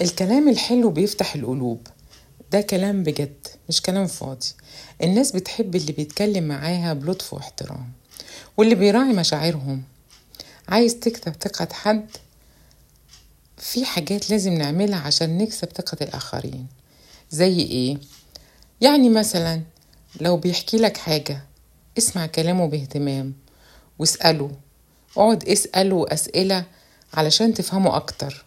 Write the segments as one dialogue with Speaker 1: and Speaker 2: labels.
Speaker 1: الكلام الحلو بيفتح القلوب. ده كلام بجد مش كلام فاضي. الناس بتحب اللي بيتكلم معاها بلطف واحترام واللي بيراعي مشاعرهم. عايز تكسب ثقة حد؟ في حاجات لازم نعملها عشان نكسب ثقة الآخرين. زي إيه؟ يعني مثلا لو بيحكي لك حاجة اسمع كلامه باهتمام واسأله. اقعد اسأله أسئلة علشان تفهمه أكتر.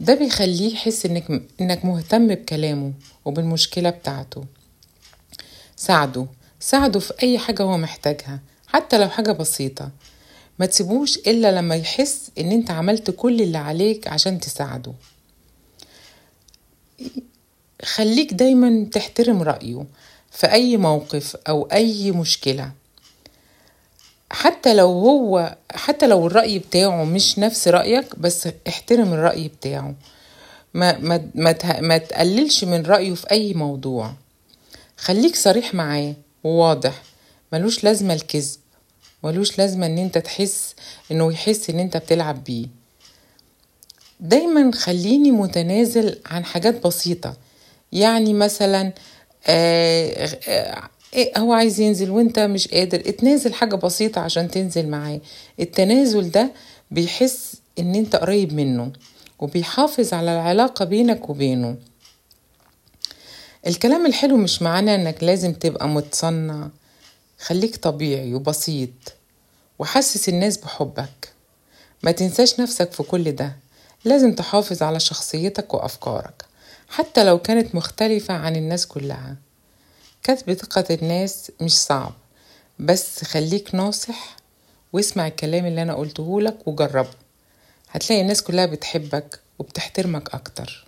Speaker 1: ده بيخليه يحس إنك, إنك مهتم بكلامه وبالمشكلة بتاعته. ساعده. ساعده في أي حاجة هو محتاجها حتى لو حاجة بسيطة. ما تسيبوش إلا لما يحس إن أنت عملت كل اللي عليك عشان تساعده. خليك دايما تحترم رأيه في أي موقف أو أي مشكلة. حتى لو هو حتى لو الرأي بتاعه مش نفس رأيك بس احترم الرأي بتاعه. ما, ما, ما, ما تقللش من رأيه في أي موضوع. خليك صريح معاه وواضح. ملوش لازمة الكذب. ملوش لازمة إن أنت تحس إنه يحس إن أنت بتلعب بيه. دايما خليني متنازل عن حاجات بسيطة. يعني مثلا آه آه هو عايز ينزل وانت مش قادر. اتنازل حاجة بسيطة عشان تنزل معاه. التنازل ده بيحس إن أنت قريب منه وبيحافظ على العلاقة بينك وبينه. الكلام الحلو مش معناه إنك لازم تبقى متصنع. خليك طبيعي وبسيط وحسس الناس بحبك. ما تنساش نفسك في كل ده. لازم تحافظ على شخصيتك وأفكارك حتى لو كانت مختلفة عن الناس كلها. كسب ثقة الناس مش صعب بس خليك ناصح واسمع الكلام اللي أنا قلته لك وجربه. هتلاقي الناس كلها بتحبك وبتحترمك أكتر.